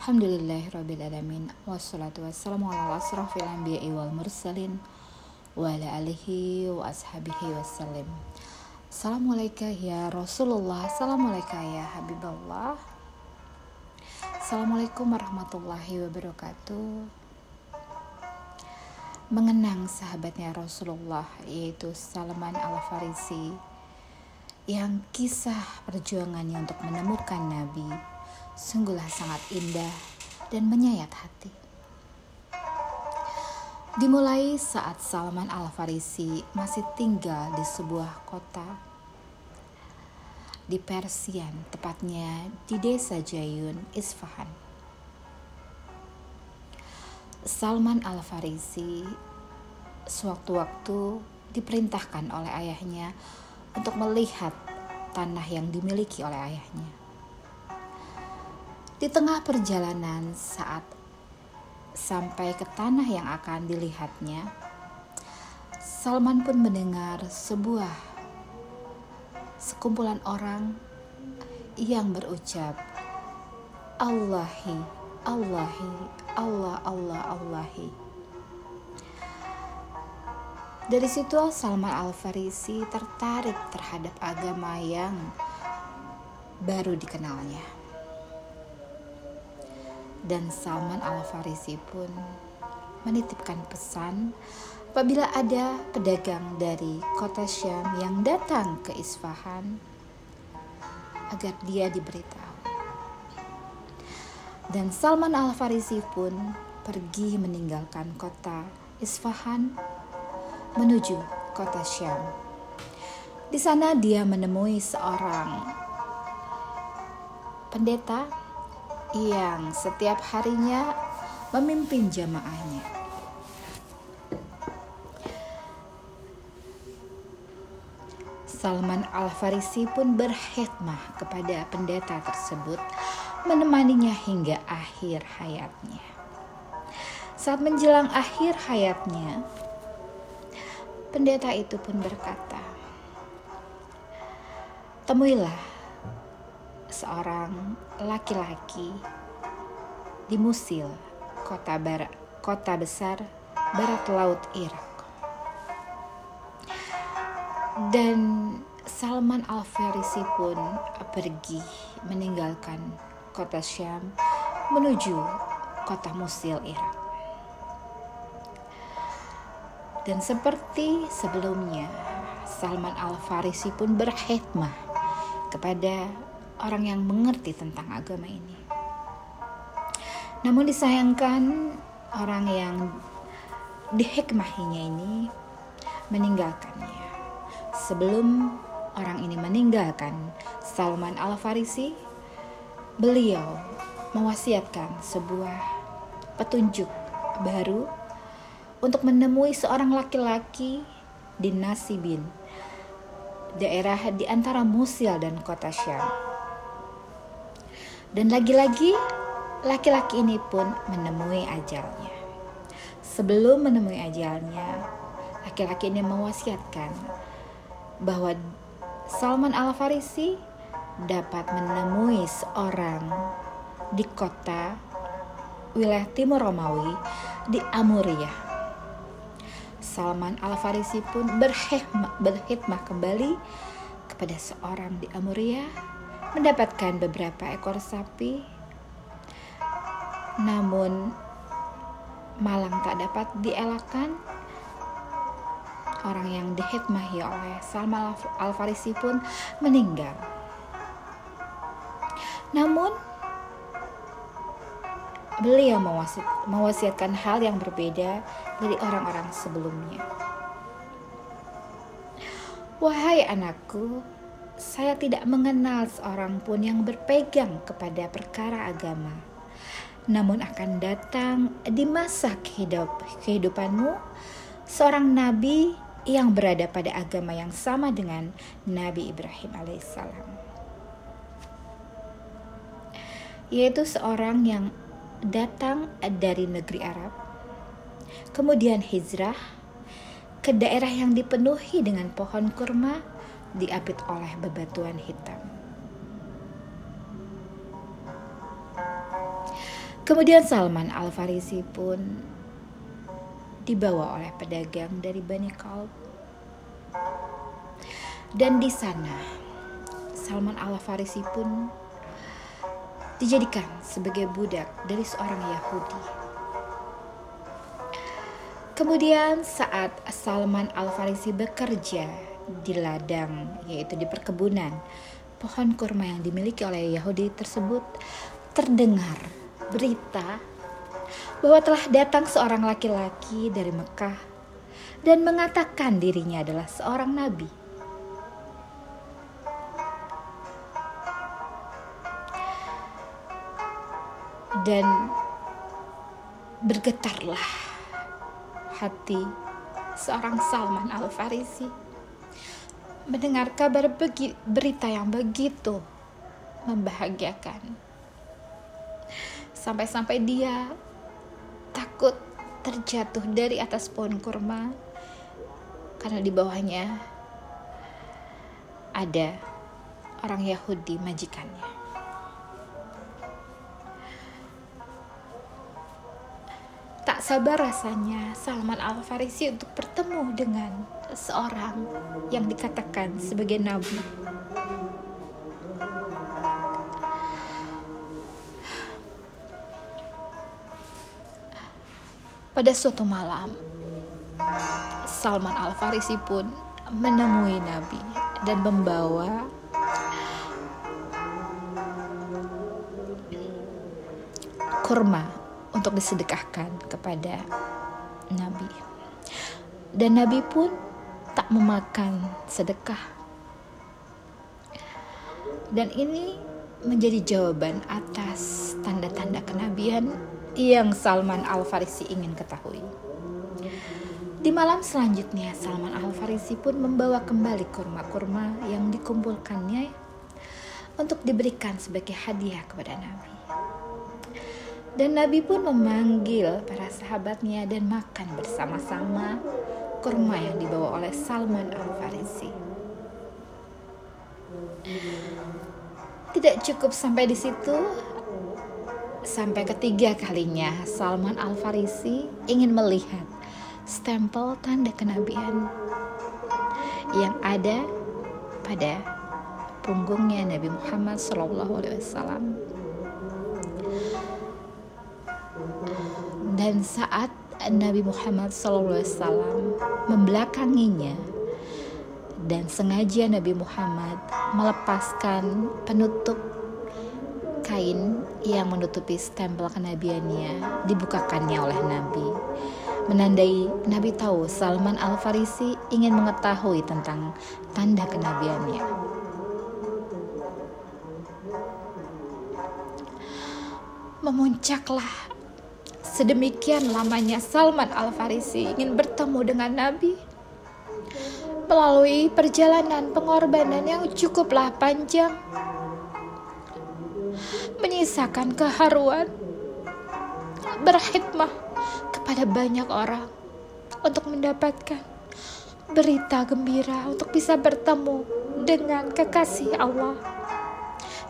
Alhamdulillahirrabbilalamin Wassalatu wassalamu ala asrafil wal mursalin Wa ala alihi wa ashabihi wassalim. Assalamualaikum ya Rasulullah. Assalamualaikum ya Assalamualaikum warahmatullahi wabarakatuh. Mengenang sahabatnya Rasulullah Yaitu Salman al-Farisi yang kisah perjuangannya untuk menemukan Nabi sungguhlah sangat indah dan menyayat hati. Dimulai saat Salman Al-Farisi masih tinggal di sebuah kota di Persian, tepatnya di desa Jayun, Isfahan. Salman Al-Farisi sewaktu-waktu diperintahkan oleh ayahnya untuk melihat tanah yang dimiliki oleh ayahnya. Di tengah perjalanan saat sampai ke tanah yang akan dilihatnya, Salman pun mendengar sebuah sekumpulan orang yang berucap, Allahi, Allahi, Allah, Allah, Allahi. Dari situ Salman Al-Farisi tertarik terhadap agama yang baru dikenalnya. Dan Salman Al-Farisi pun menitipkan pesan apabila ada pedagang dari kota Syam yang datang ke Isfahan agar dia diberitahu. Dan Salman Al-Farisi pun pergi meninggalkan kota Isfahan menuju kota Syam. Di sana dia menemui seorang pendeta yang setiap harinya memimpin jamaahnya. Salman Al-Farisi pun berhikmah kepada pendeta tersebut menemaninya hingga akhir hayatnya. Saat menjelang akhir hayatnya, Pendeta itu pun berkata, "Temuilah seorang laki-laki di Musil, kota barat, kota besar barat laut Irak." Dan Salman Al-Farisi pun pergi meninggalkan kota Syam menuju kota Musil Irak. Dan seperti sebelumnya, Salman Al-Farisi pun berhikmah kepada orang yang mengerti tentang agama ini. Namun disayangkan orang yang dihikmahinya ini meninggalkannya. Sebelum orang ini meninggalkan Salman Al-Farisi, beliau mewasiatkan sebuah petunjuk baru untuk menemui seorang laki-laki di Nasibin, daerah di antara Musil dan kota Syam. Dan lagi-lagi laki-laki ini pun menemui ajalnya. Sebelum menemui ajalnya, laki-laki ini mewasiatkan bahwa Salman Al-Farisi dapat menemui seorang di kota wilayah Timur Romawi di Amuriah Salman Al-Farisi pun berhikmah, berhikmah kembali kepada seorang di Amuria mendapatkan beberapa ekor sapi. Namun malang tak dapat dielakkan. Orang yang dihikmahi oleh Salman Al-Farisi pun meninggal. Namun beliau mewasiatkan hal yang berbeda dari orang-orang sebelumnya. Wahai anakku, saya tidak mengenal seorang pun yang berpegang kepada perkara agama. Namun akan datang di masa kehidup, kehidupanmu seorang nabi yang berada pada agama yang sama dengan Nabi Ibrahim alaihissalam. Yaitu seorang yang datang dari negeri Arab kemudian hijrah ke daerah yang dipenuhi dengan pohon kurma diapit oleh bebatuan hitam. Kemudian Salman Al-Farisi pun dibawa oleh pedagang dari Bani Kalb. Dan di sana Salman Al-Farisi pun dijadikan sebagai budak dari seorang Yahudi. Kemudian saat Salman Al-Farisi bekerja di ladang, yaitu di perkebunan, pohon kurma yang dimiliki oleh Yahudi tersebut terdengar berita bahwa telah datang seorang laki-laki dari Mekah dan mengatakan dirinya adalah seorang nabi. Dan bergetarlah hati seorang Salman Al-Farisi mendengar kabar berita yang begitu membahagiakan sampai-sampai dia takut terjatuh dari atas pohon kurma karena di bawahnya ada orang Yahudi majikannya. Tak sabar rasanya Salman Al-Farisi untuk bertemu dengan seorang yang dikatakan sebagai nabi. Pada suatu malam, Salman Al-Farisi pun menemui Nabi dan membawa kurma untuk disedekahkan kepada Nabi. Dan Nabi pun tak memakan sedekah. Dan ini menjadi jawaban atas tanda-tanda kenabian yang Salman Al-Farisi ingin ketahui. Di malam selanjutnya, Salman Al-Farisi pun membawa kembali kurma-kurma yang dikumpulkannya untuk diberikan sebagai hadiah kepada Nabi. Dan Nabi pun memanggil para sahabatnya dan makan bersama-sama kurma yang dibawa oleh Salman Al-Farisi. Tidak cukup sampai di situ, Sampai ketiga kalinya Salman Al-Farisi ingin melihat stempel tanda kenabian yang ada pada punggungnya Nabi Muhammad SAW. Dan saat Nabi Muhammad SAW membelakanginya dan sengaja Nabi Muhammad melepaskan penutup kain yang menutupi stempel kenabiannya dibukakannya oleh Nabi. Menandai Nabi tahu Salman Al-Farisi ingin mengetahui tentang tanda kenabiannya. Memuncaklah sedemikian lamanya Salman Al-Farisi ingin bertemu dengan Nabi melalui perjalanan pengorbanan yang cukuplah panjang menyisakan keharuan, berkhidmah kepada banyak orang untuk mendapatkan berita gembira untuk bisa bertemu dengan kekasih Allah.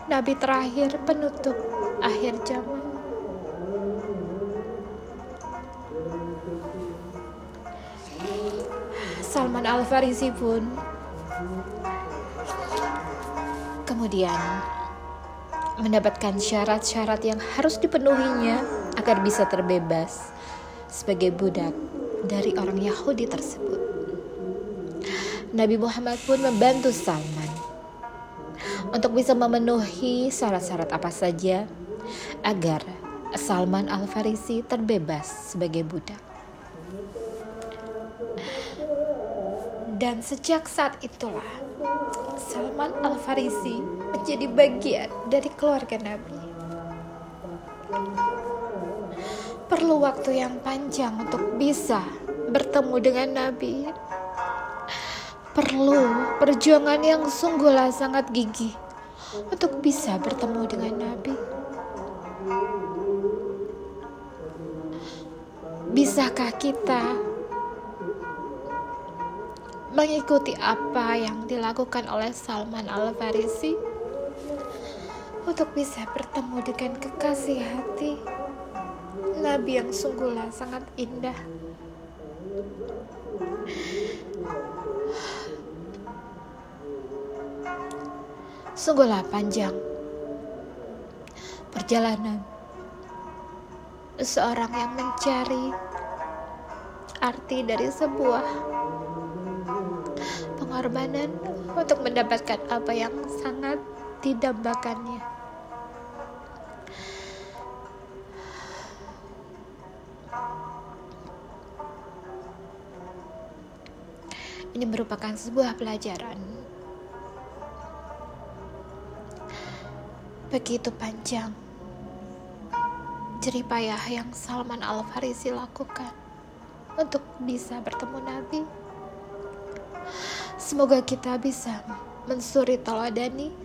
Nabi terakhir penutup akhir zaman. Salman Al-Farisi pun kemudian mendapatkan syarat-syarat yang harus dipenuhinya agar bisa terbebas sebagai budak dari orang Yahudi tersebut. Nabi Muhammad pun membantu Salman untuk bisa memenuhi syarat-syarat apa saja agar Salman Al-Farisi terbebas sebagai budak. Dan sejak saat itulah Salman Al-Farisi menjadi bagian dari keluarga Nabi. Perlu waktu yang panjang untuk bisa bertemu dengan Nabi. Perlu perjuangan yang sungguhlah sangat gigih untuk bisa bertemu dengan Nabi. Bisakah kita mengikuti apa yang dilakukan oleh Salman Al-Farisi untuk bisa bertemu dengan kekasih hati Nabi yang sungguhlah sangat indah. Sungguhlah panjang perjalanan seorang yang mencari arti dari sebuah pengorbanan untuk mendapatkan apa yang sangat didambakannya. Ini merupakan sebuah pelajaran begitu panjang jeripayah yang Salman Al-Farisi lakukan untuk bisa bertemu Nabi. Semoga kita bisa mensuri taladani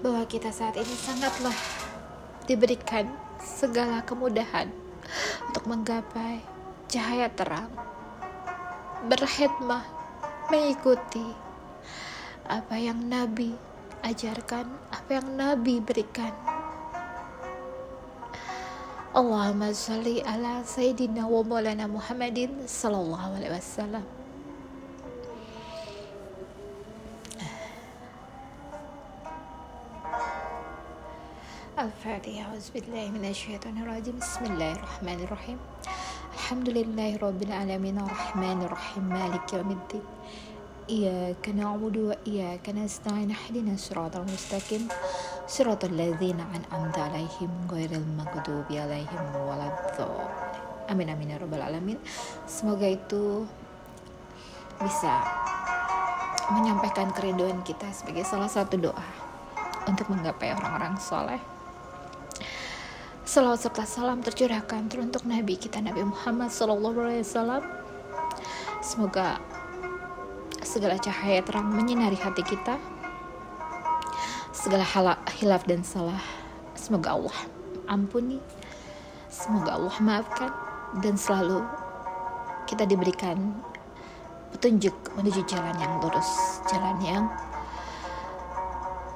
bahwa kita saat ini sangatlah diberikan segala kemudahan untuk menggapai cahaya terang, berkhidmah, mengikuti apa yang Nabi ajarkan, apa yang Nabi berikan. Allahumma salli ala Sayyidina wa maulana Muhammadin sallallahu alaihi wasallam Al-Fatihah Auzubillahi minasyaitonirrajim Bismillahirrahmanirrahim Alhamdulillahi rabbil alamin arrahmanirrahim maliki yaumiddin إياك نعبد وإياك نستعين اهدنا الصراط المستقيم صراط الذين أنعمت عليهم غير المغضوب عليهم ولا الضالين Amin amin ya rabbal alamin. Semoga itu bisa menyampaikan kerinduan kita sebagai salah satu doa untuk menggapai orang-orang soleh. Salawat serta salam tercurahkan teruntuk Nabi kita Nabi Muhammad SAW. Semoga segala cahaya terang menyinari hati kita segala hilaf dan salah semoga Allah ampuni semoga Allah maafkan dan selalu kita diberikan petunjuk menuju jalan yang lurus jalan yang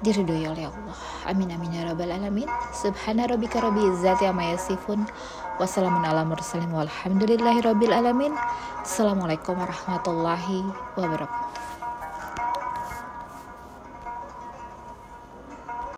diridhoi oleh Allah. Amin amin ya rabbal alamin. Subhana rabbika rabbil izzati amma yasifun. Wassalamun ala mursalin walhamdulillahi rabbil alamin. Assalamualaikum warahmatullahi wabarakatuh